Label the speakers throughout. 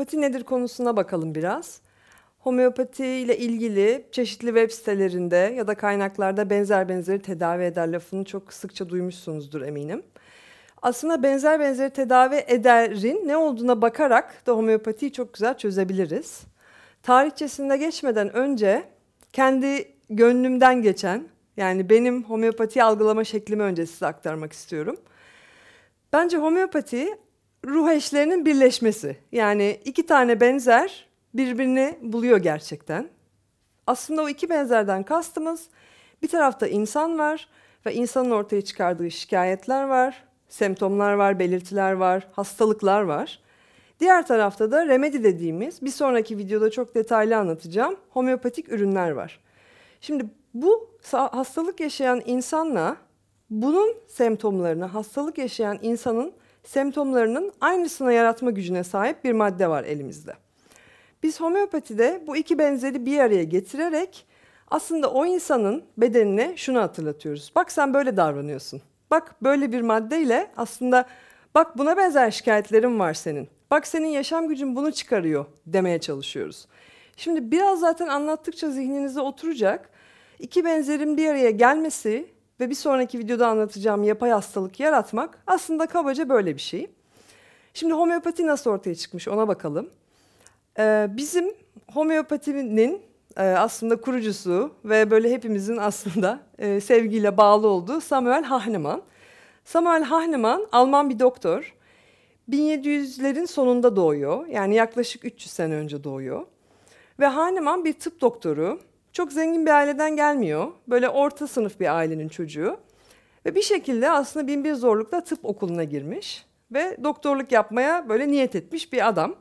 Speaker 1: homeopati nedir konusuna bakalım biraz. Homeopati ile ilgili çeşitli web sitelerinde ya da kaynaklarda benzer benzeri tedavi eder lafını çok sıkça duymuşsunuzdur eminim. Aslında benzer benzeri tedavi ederin ne olduğuna bakarak da homeopatiyi çok güzel çözebiliriz. Tarihçesinde geçmeden önce kendi gönlümden geçen yani benim homeopati algılama şeklimi önce size aktarmak istiyorum. Bence homeopati ruh eşlerinin birleşmesi. Yani iki tane benzer birbirini buluyor gerçekten. Aslında o iki benzerden kastımız bir tarafta insan var ve insanın ortaya çıkardığı şikayetler var, semptomlar var, belirtiler var, hastalıklar var. Diğer tarafta da remedi dediğimiz bir sonraki videoda çok detaylı anlatacağım homeopatik ürünler var. Şimdi bu hastalık yaşayan insanla bunun semptomlarını, hastalık yaşayan insanın semptomlarının aynısına yaratma gücüne sahip bir madde var elimizde. Biz homeopatide bu iki benzeri bir araya getirerek aslında o insanın bedenine şunu hatırlatıyoruz. Bak sen böyle davranıyorsun. Bak böyle bir maddeyle aslında bak buna benzer şikayetlerin var senin. Bak senin yaşam gücün bunu çıkarıyor demeye çalışıyoruz. Şimdi biraz zaten anlattıkça zihninize oturacak. İki benzerin bir araya gelmesi ve bir sonraki videoda anlatacağım yapay hastalık yaratmak aslında kabaca böyle bir şey. Şimdi homeopati nasıl ortaya çıkmış ona bakalım. Ee, bizim homeopatinin e, aslında kurucusu ve böyle hepimizin aslında e, sevgiyle bağlı olduğu Samuel Hahnemann. Samuel Hahnemann Alman bir doktor. 1700'lerin sonunda doğuyor. Yani yaklaşık 300 sene önce doğuyor. Ve Hahnemann bir tıp doktoru. Çok zengin bir aileden gelmiyor. Böyle orta sınıf bir ailenin çocuğu. Ve bir şekilde aslında bin bir zorlukla tıp okuluna girmiş. Ve doktorluk yapmaya böyle niyet etmiş bir adam.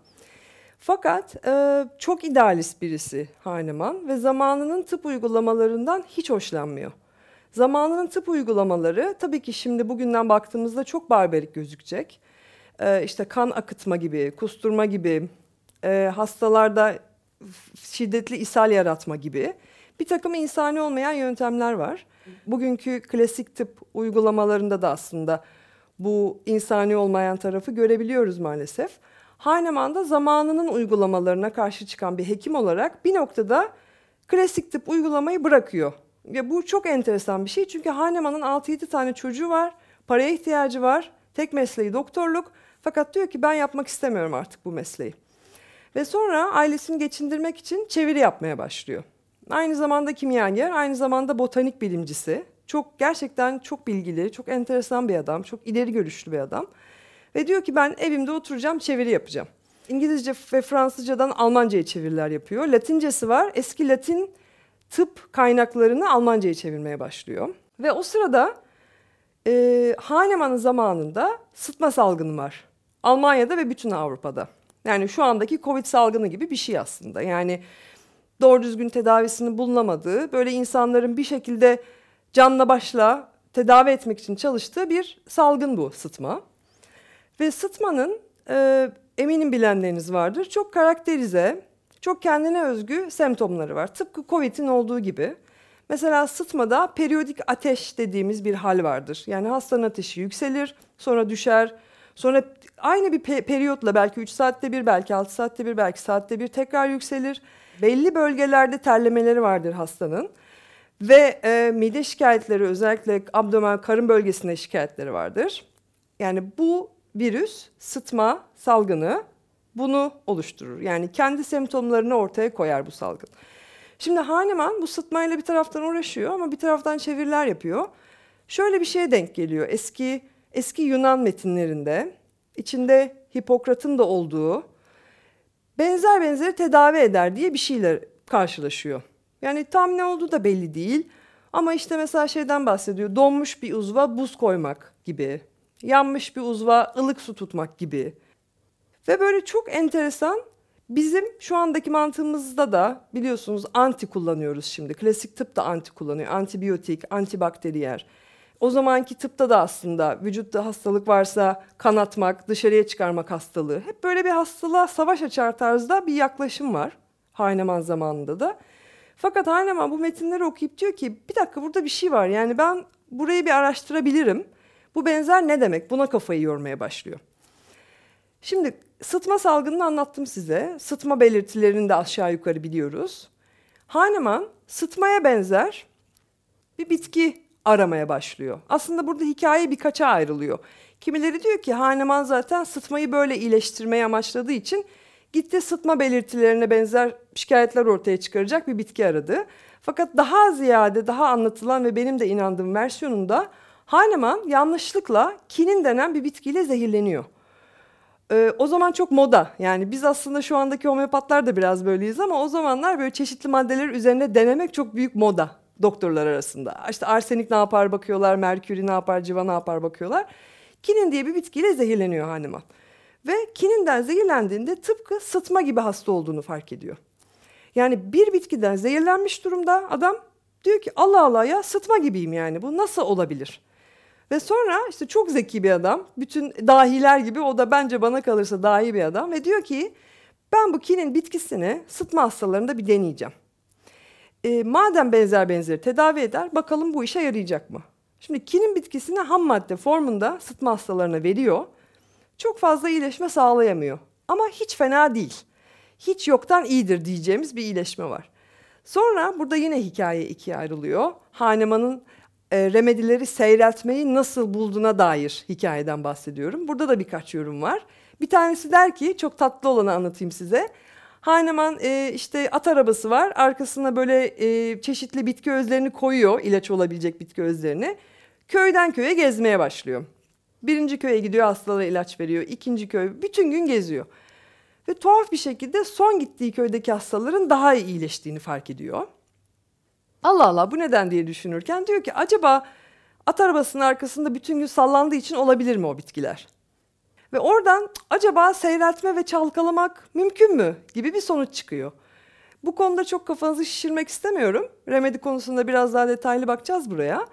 Speaker 1: Fakat e, çok idealist birisi Hahnemann ve zamanının tıp uygulamalarından hiç hoşlanmıyor. Zamanının tıp uygulamaları tabii ki şimdi bugünden baktığımızda çok barbarik gözükecek. E, işte kan akıtma gibi, kusturma gibi, e, hastalarda şiddetli ishal yaratma gibi bir takım insani olmayan yöntemler var. Bugünkü klasik tıp uygulamalarında da aslında bu insani olmayan tarafı görebiliyoruz maalesef. Hahnemann da zamanının uygulamalarına karşı çıkan bir hekim olarak bir noktada klasik tıp uygulamayı bırakıyor. Ya bu çok enteresan bir şey çünkü Hahnemann'ın 6-7 tane çocuğu var, paraya ihtiyacı var, tek mesleği doktorluk. Fakat diyor ki ben yapmak istemiyorum artık bu mesleği. Ve sonra ailesini geçindirmek için çeviri yapmaya başlıyor. Aynı zamanda kimyager, aynı zamanda botanik bilimcisi. Çok gerçekten çok bilgili, çok enteresan bir adam, çok ileri görüşlü bir adam. Ve diyor ki ben evimde oturacağım, çeviri yapacağım. İngilizce ve Fransızcadan Almanca'ya çeviriler yapıyor. Latincesi var. Eski Latin tıp kaynaklarını Almanca'ya çevirmeye başlıyor. Ve o sırada e, Hahnemann'ın zamanında sıtma salgını var. Almanya'da ve bütün Avrupa'da. Yani şu andaki Covid salgını gibi bir şey aslında. Yani doğru düzgün tedavisini bulunamadığı, böyle insanların bir şekilde canla başla tedavi etmek için çalıştığı bir salgın bu sıtma. Ve sıtmanın e, eminim bilenleriniz vardır. Çok karakterize, çok kendine özgü semptomları var. Tıpkı Covid'in olduğu gibi. Mesela sıtmada periyodik ateş dediğimiz bir hal vardır. Yani hastanın ateşi yükselir, sonra düşer. Sonra aynı bir pe- periyotla belki 3 saatte bir, belki 6 saatte bir, belki saatte bir tekrar yükselir. Belli bölgelerde terlemeleri vardır hastanın. Ve e, mide şikayetleri özellikle abdomen karın bölgesinde şikayetleri vardır. Yani bu virüs sıtma salgını bunu oluşturur. Yani kendi semptomlarını ortaya koyar bu salgın. Şimdi Hahnemann bu sıtmayla bir taraftan uğraşıyor ama bir taraftan çeviriler yapıyor. Şöyle bir şeye denk geliyor. Eski eski Yunan metinlerinde içinde Hipokrat'ın da olduğu benzer benzeri tedavi eder diye bir şeyler karşılaşıyor. Yani tam ne olduğu da belli değil. Ama işte mesela şeyden bahsediyor. Donmuş bir uzva buz koymak gibi yanmış bir uzva ılık su tutmak gibi. Ve böyle çok enteresan bizim şu andaki mantığımızda da biliyorsunuz anti kullanıyoruz şimdi. Klasik tıp da anti kullanıyor. Antibiyotik, antibakteriyer. O zamanki tıpta da aslında vücutta hastalık varsa kanatmak, dışarıya çıkarmak hastalığı. Hep böyle bir hastalığa savaş açar tarzda bir yaklaşım var Hahnemann zamanında da. Fakat Hahnemann bu metinleri okuyup diyor ki bir dakika burada bir şey var. Yani ben burayı bir araştırabilirim. Bu benzer ne demek? Buna kafayı yormaya başlıyor. Şimdi sıtma salgınını anlattım size. Sıtma belirtilerini de aşağı yukarı biliyoruz. Hahnemann sıtmaya benzer bir bitki aramaya başlıyor. Aslında burada hikaye birkaça ayrılıyor. Kimileri diyor ki Hahnemann zaten sıtmayı böyle iyileştirmeye amaçladığı için gitti sıtma belirtilerine benzer şikayetler ortaya çıkaracak bir bitki aradı. Fakat daha ziyade daha anlatılan ve benim de inandığım versiyonunda Hahnemann yanlışlıkla kinin denen bir bitkiyle zehirleniyor. Ee, o zaman çok moda. Yani biz aslında şu andaki homeopatlar da biraz böyleyiz ama o zamanlar böyle çeşitli maddeler üzerine denemek çok büyük moda doktorlar arasında. İşte arsenik ne yapar bakıyorlar, merkürü ne yapar, civa ne yapar bakıyorlar. Kinin diye bir bitkiyle zehirleniyor Hahnemann. Ve kininden zehirlendiğinde tıpkı sıtma gibi hasta olduğunu fark ediyor. Yani bir bitkiden zehirlenmiş durumda adam diyor ki Allah Allah ya sıtma gibiyim yani bu nasıl olabilir? Ve sonra işte çok zeki bir adam, bütün dahiler gibi o da bence bana kalırsa dahi bir adam ve diyor ki ben bu kinin bitkisini sıtma hastalarında bir deneyeceğim. E, madem benzer benzeri tedavi eder bakalım bu işe yarayacak mı? Şimdi kinin bitkisini ham madde formunda sıtma hastalarına veriyor. Çok fazla iyileşme sağlayamıyor ama hiç fena değil. Hiç yoktan iyidir diyeceğimiz bir iyileşme var. Sonra burada yine hikaye ikiye ayrılıyor. Hahnemann'ın e, remedileri seyreltmeyi nasıl bulduğuna dair hikayeden bahsediyorum. Burada da birkaç yorum var. Bir tanesi der ki çok tatlı olanı anlatayım size. Hahnemann e, işte at arabası var. Arkasına böyle e, çeşitli bitki özlerini koyuyor. ilaç olabilecek bitki özlerini. Köyden köye gezmeye başlıyor. Birinci köye gidiyor hastalara ilaç veriyor. İkinci köy bütün gün geziyor. Ve tuhaf bir şekilde son gittiği köydeki hastaların daha iyi iyileştiğini fark ediyor. Allah Allah bu neden diye düşünürken diyor ki acaba at arabasının arkasında bütün gün sallandığı için olabilir mi o bitkiler? Ve oradan acaba seyreltme ve çalkalamak mümkün mü gibi bir sonuç çıkıyor. Bu konuda çok kafanızı şişirmek istemiyorum. Remedi konusunda biraz daha detaylı bakacağız buraya.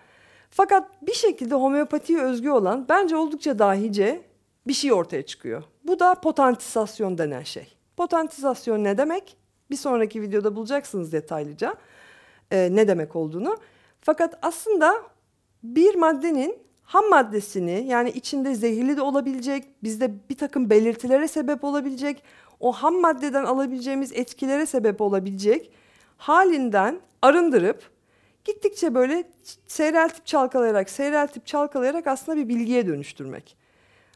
Speaker 1: Fakat bir şekilde homeopatiye özgü olan bence oldukça dahice bir şey ortaya çıkıyor. Bu da potentisasyon denen şey. Potentisasyon ne demek? Bir sonraki videoda bulacaksınız detaylıca e, ne demek olduğunu. Fakat aslında bir maddenin ham maddesini yani içinde zehirli de olabilecek, bizde bir takım belirtilere sebep olabilecek, o ham maddeden alabileceğimiz etkilere sebep olabilecek halinden arındırıp gittikçe böyle seyreltip çalkalayarak, seyreltip çalkalayarak aslında bir bilgiye dönüştürmek.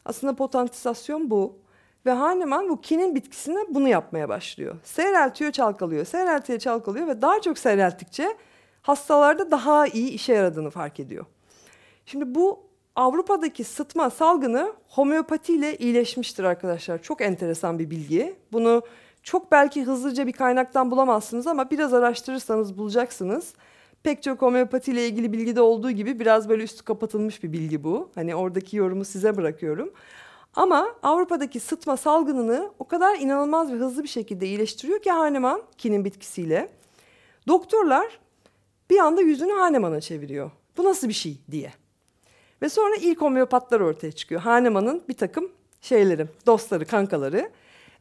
Speaker 1: Aslında potentisasyon bu. Ve Hahnemann bu kinin bitkisine bunu yapmaya başlıyor. Seyreltiyor, çalkalıyor, seyreltiyor, çalkalıyor ve daha çok seyrelttikçe hastalarda daha iyi işe yaradığını fark ediyor. Şimdi bu Avrupa'daki sıtma salgını homeopatiyle iyileşmiştir arkadaşlar. Çok enteresan bir bilgi. Bunu çok belki hızlıca bir kaynaktan bulamazsınız ama biraz araştırırsanız bulacaksınız. Pek çok homeopatiyle ilgili bilgide olduğu gibi biraz böyle üstü kapatılmış bir bilgi bu. Hani oradaki yorumu size bırakıyorum. Ama Avrupa'daki sıtma salgınını o kadar inanılmaz ve hızlı bir şekilde iyileştiriyor ki Hahnemann kinin bitkisiyle. Doktorlar bir anda yüzünü Hahnemann'a çeviriyor. Bu nasıl bir şey diye. Ve sonra ilk homeopatlar ortaya çıkıyor. Hahnemann'ın bir takım şeyleri, dostları, kankaları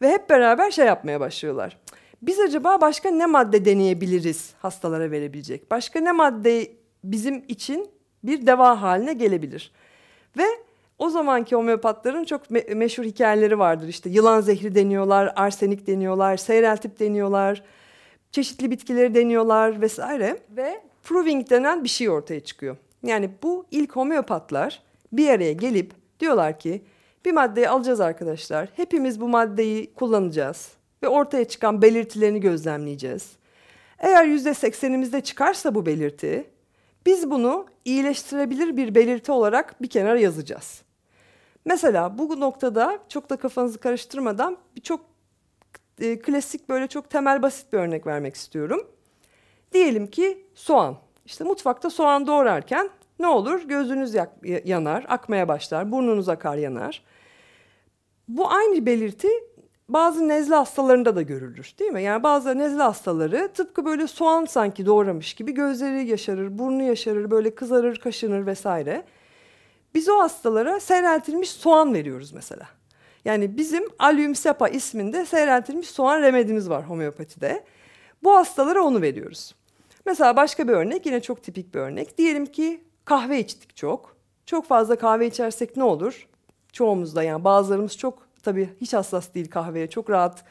Speaker 1: ve hep beraber şey yapmaya başlıyorlar. Biz acaba başka ne madde deneyebiliriz hastalara verebilecek? Başka ne madde bizim için bir deva haline gelebilir? Ve o zamanki homeopatların çok me- meşhur hikayeleri vardır. İşte yılan zehri deniyorlar, arsenik deniyorlar, seyreltip deniyorlar, çeşitli bitkileri deniyorlar vesaire. Ve proving denen bir şey ortaya çıkıyor. Yani bu ilk homeopatlar bir araya gelip diyorlar ki bir maddeyi alacağız arkadaşlar. Hepimiz bu maddeyi kullanacağız ve ortaya çıkan belirtilerini gözlemleyeceğiz. Eğer yüzde seksenimizde çıkarsa bu belirti, biz bunu iyileştirebilir bir belirti olarak bir kenara yazacağız. Mesela bu noktada çok da kafanızı karıştırmadan bir çok e, klasik böyle çok temel basit bir örnek vermek istiyorum. Diyelim ki soğan. İşte mutfakta soğan doğrarken ne olur? Gözünüz yanar, akmaya başlar, burnunuz akar yanar. Bu aynı belirti bazı nezle hastalarında da görülür değil mi? Yani bazı nezle hastaları tıpkı böyle soğan sanki doğramış gibi gözleri yaşarır, burnu yaşarır, böyle kızarır, kaşınır vesaire. Biz o hastalara seyreltilmiş soğan veriyoruz mesela. Yani bizim Allium cepa isminde seyreltilmiş soğan remedimiz var homeopatide. Bu hastalara onu veriyoruz. Mesela başka bir örnek yine çok tipik bir örnek. Diyelim ki kahve içtik çok. Çok fazla kahve içersek ne olur? Çoğumuzda yani bazılarımız çok tabii hiç hassas değil kahveye çok rahat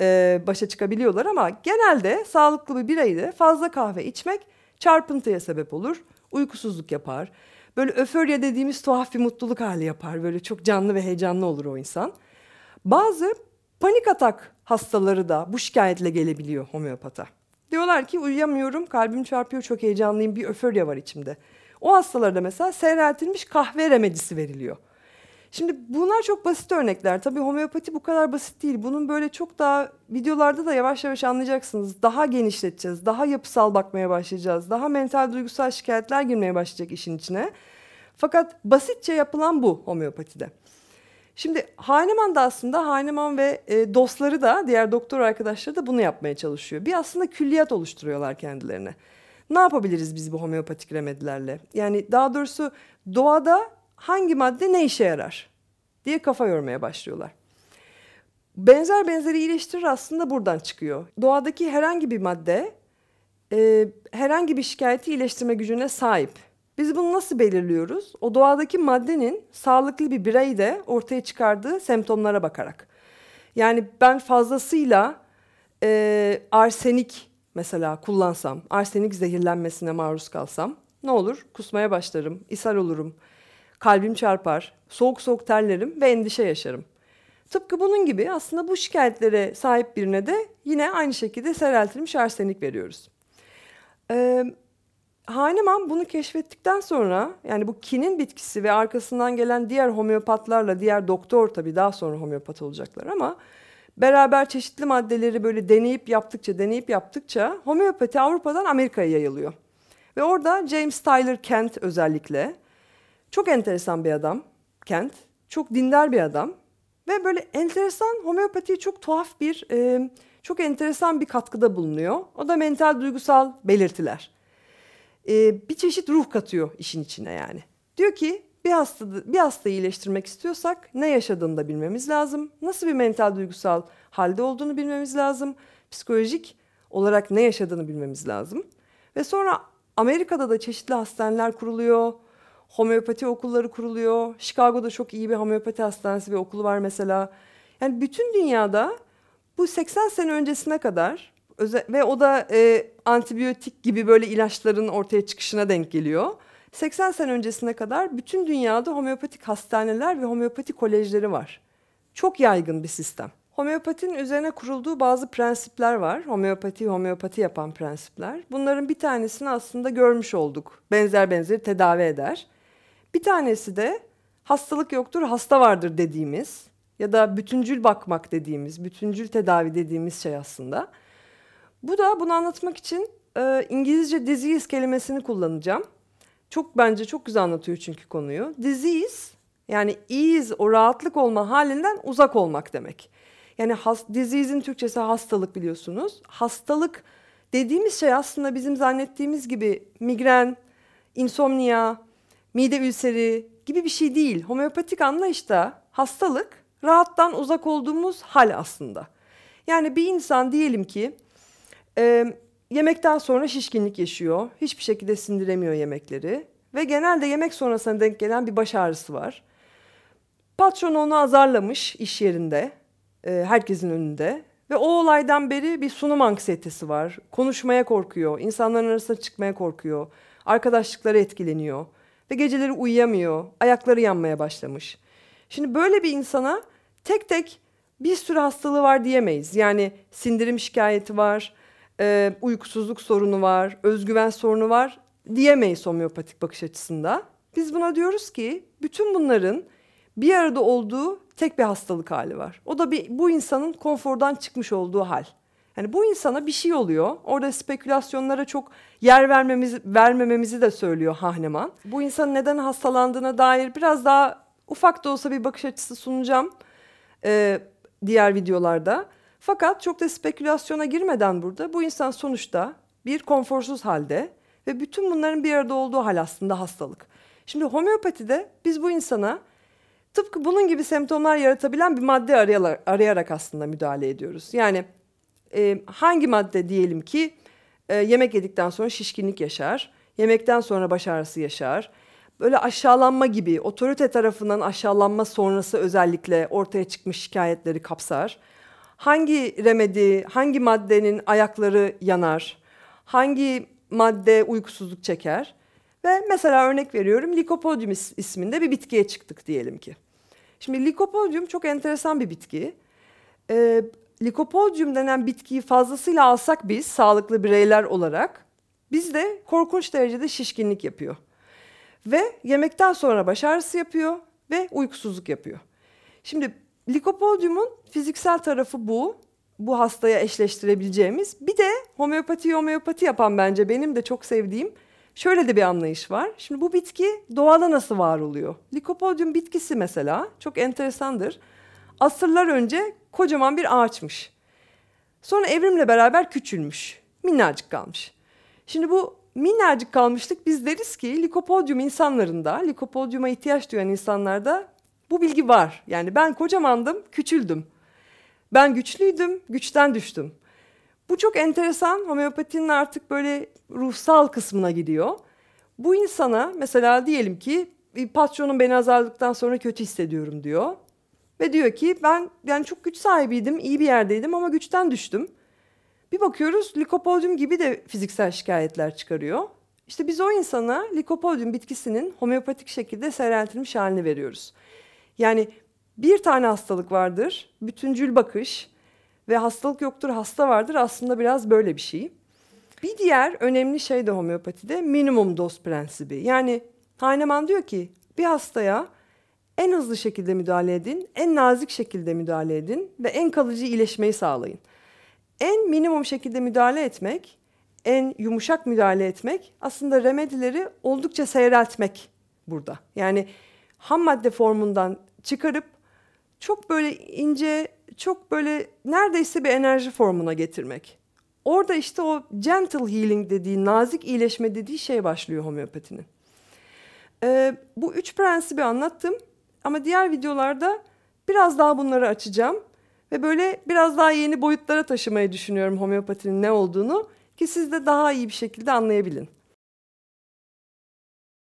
Speaker 1: e, başa çıkabiliyorlar ama genelde sağlıklı bir bireyde fazla kahve içmek çarpıntıya sebep olur. Uykusuzluk yapar. Böyle öförya dediğimiz tuhaf bir mutluluk hali yapar. Böyle çok canlı ve heyecanlı olur o insan. Bazı panik atak hastaları da bu şikayetle gelebiliyor homeopata. Diyorlar ki uyuyamıyorum, kalbim çarpıyor, çok heyecanlıyım, bir öförya var içimde. O hastalarda mesela seyreltilmiş kahve remedisi veriliyor. Şimdi bunlar çok basit örnekler. Tabii homeopati bu kadar basit değil. Bunun böyle çok daha videolarda da yavaş yavaş anlayacaksınız. Daha genişleteceğiz, daha yapısal bakmaya başlayacağız. Daha mental duygusal şikayetler girmeye başlayacak işin içine. Fakat basitçe yapılan bu homeopatide. Şimdi Hahnemann da aslında Hahnemann ve e, dostları da diğer doktor arkadaşları da bunu yapmaya çalışıyor. Bir aslında külliyat oluşturuyorlar kendilerine. Ne yapabiliriz biz bu homeopatik remedilerle? Yani daha doğrusu doğada hangi madde ne işe yarar diye kafa yormaya başlıyorlar. Benzer benzeri iyileştirir aslında buradan çıkıyor. Doğadaki herhangi bir madde e, herhangi bir şikayeti iyileştirme gücüne sahip. Biz bunu nasıl belirliyoruz? O doğadaki maddenin sağlıklı bir bireyde ortaya çıkardığı semptomlara bakarak. Yani ben fazlasıyla e, arsenik mesela kullansam, arsenik zehirlenmesine maruz kalsam ne olur? Kusmaya başlarım, ishal olurum, kalbim çarpar, soğuk soğuk terlerim ve endişe yaşarım. Tıpkı bunun gibi aslında bu şikayetlere sahip birine de yine aynı şekilde seyreltilmiş arsenik veriyoruz. Ee, Hahnemann bunu keşfettikten sonra yani bu kinin bitkisi ve arkasından gelen diğer homeopatlarla diğer doktor tabii daha sonra homeopat olacaklar ama beraber çeşitli maddeleri böyle deneyip yaptıkça deneyip yaptıkça homeopati Avrupa'dan Amerika'ya yayılıyor. Ve orada James Tyler Kent özellikle çok enteresan bir adam Kent. Çok dindar bir adam. Ve böyle enteresan homeopatiye çok tuhaf bir, e, çok enteresan bir katkıda bulunuyor. O da mental duygusal belirtiler. E, bir çeşit ruh katıyor işin içine yani. Diyor ki bir hasta bir hastayı iyileştirmek istiyorsak ne yaşadığını da bilmemiz lazım. Nasıl bir mental duygusal halde olduğunu bilmemiz lazım. Psikolojik olarak ne yaşadığını bilmemiz lazım. Ve sonra Amerika'da da çeşitli hastaneler kuruluyor homeopati okulları kuruluyor. Chicago'da çok iyi bir homeopati hastanesi ve okulu var mesela. Yani bütün dünyada bu 80 sene öncesine kadar ve o da e, antibiyotik gibi böyle ilaçların ortaya çıkışına denk geliyor. 80 sene öncesine kadar bütün dünyada homeopatik hastaneler ve homeopati kolejleri var. Çok yaygın bir sistem. Homeopatinin üzerine kurulduğu bazı prensipler var. Homeopati, homeopati yapan prensipler. Bunların bir tanesini aslında görmüş olduk. Benzer benzeri tedavi eder. Bir tanesi de hastalık yoktur, hasta vardır dediğimiz ya da bütüncül bakmak dediğimiz, bütüncül tedavi dediğimiz şey aslında. Bu da bunu anlatmak için e, İngilizce disease kelimesini kullanacağım. Çok bence çok güzel anlatıyor çünkü konuyu. Disease yani ease o rahatlık olma halinden uzak olmak demek. Yani has, disease'in Türkçesi hastalık biliyorsunuz. Hastalık dediğimiz şey aslında bizim zannettiğimiz gibi migren, insomnia, mide ülseri gibi bir şey değil. Homeopatik anlayışta hastalık rahattan uzak olduğumuz hal aslında. Yani bir insan diyelim ki e, yemekten sonra şişkinlik yaşıyor. Hiçbir şekilde sindiremiyor yemekleri. Ve genelde yemek sonrasına denk gelen bir baş ağrısı var. Patron onu azarlamış iş yerinde, e, herkesin önünde. Ve o olaydan beri bir sunum anksiyetesi var. Konuşmaya korkuyor, insanların arasına çıkmaya korkuyor. Arkadaşlıkları etkileniyor ve geceleri uyuyamıyor, ayakları yanmaya başlamış. Şimdi böyle bir insana tek tek bir sürü hastalığı var diyemeyiz. Yani sindirim şikayeti var, e, uykusuzluk sorunu var, özgüven sorunu var diyemeyiz homeopatik bakış açısında. Biz buna diyoruz ki bütün bunların bir arada olduğu tek bir hastalık hali var. O da bir, bu insanın konfordan çıkmış olduğu hal. Yani bu insana bir şey oluyor. Orada spekülasyonlara çok yer vermemiz, vermememizi de söylüyor Hahnemann. Bu insanın neden hastalandığına dair biraz daha ufak da olsa bir bakış açısı sunacağım e, diğer videolarda. Fakat çok da spekülasyona girmeden burada bu insan sonuçta bir konforsuz halde ve bütün bunların bir arada olduğu hal aslında hastalık. Şimdi homeopatide biz bu insana tıpkı bunun gibi semptomlar yaratabilen bir madde arayarak, aslında müdahale ediyoruz. Yani e, hangi madde diyelim ki e, yemek yedikten sonra şişkinlik yaşar, yemekten sonra baş ağrısı yaşar, böyle aşağılanma gibi, otorite tarafından aşağılanma sonrası özellikle ortaya çıkmış şikayetleri kapsar. Hangi remedi, hangi maddenin ayakları yanar, hangi madde uykusuzluk çeker ve mesela örnek veriyorum Lycopodium is- isminde bir bitkiye çıktık diyelim ki. Şimdi Lycopodium çok enteresan bir bitki. Ee, Lycopodium denen bitkiyi fazlasıyla alsak biz sağlıklı bireyler olarak bizde korkunç derecede şişkinlik yapıyor. Ve yemekten sonra baş ağrısı yapıyor ve uykusuzluk yapıyor. Şimdi Lycopodium'un fiziksel tarafı bu. Bu hastaya eşleştirebileceğimiz. Bir de homeopati homeopati yapan bence benim de çok sevdiğim şöyle de bir anlayış var. Şimdi bu bitki doğada nasıl var oluyor? Lycopodium bitkisi mesela çok enteresandır. Asırlar önce kocaman bir ağaçmış. Sonra evrimle beraber küçülmüş. Minnacık kalmış. Şimdi bu minnacık kalmışlık biz deriz ki Lycopodium insanlarında, Lycopodium'a ihtiyaç duyan insanlarda bu bilgi var. Yani ben kocamandım, küçüldüm. Ben güçlüydüm, güçten düştüm. Bu çok enteresan. Homeopatinin artık böyle ruhsal kısmına gidiyor. Bu insana mesela diyelim ki bir patronum beni azarladıktan sonra kötü hissediyorum diyor. Ve diyor ki ben yani çok güç sahibiydim, iyi bir yerdeydim ama güçten düştüm. Bir bakıyoruz likopodium gibi de fiziksel şikayetler çıkarıyor. İşte biz o insana likopodium bitkisinin homeopatik şekilde seyreltilmiş halini veriyoruz. Yani bir tane hastalık vardır, bütüncül bakış ve hastalık yoktur, hasta vardır aslında biraz böyle bir şey. Bir diğer önemli şey de homeopatide minimum doz prensibi. Yani Hahnemann diyor ki bir hastaya en hızlı şekilde müdahale edin, en nazik şekilde müdahale edin ve en kalıcı iyileşmeyi sağlayın. En minimum şekilde müdahale etmek, en yumuşak müdahale etmek aslında remedileri oldukça seyreltmek burada. Yani ham madde formundan çıkarıp çok böyle ince, çok böyle neredeyse bir enerji formuna getirmek. Orada işte o gentle healing dediği, nazik iyileşme dediği şey başlıyor homeopatinin. Ee, bu üç prensibi anlattım ama diğer videolarda biraz daha bunları açacağım ve böyle biraz daha yeni boyutlara taşımayı düşünüyorum homeopatinin ne olduğunu ki siz de daha iyi bir şekilde anlayabilin.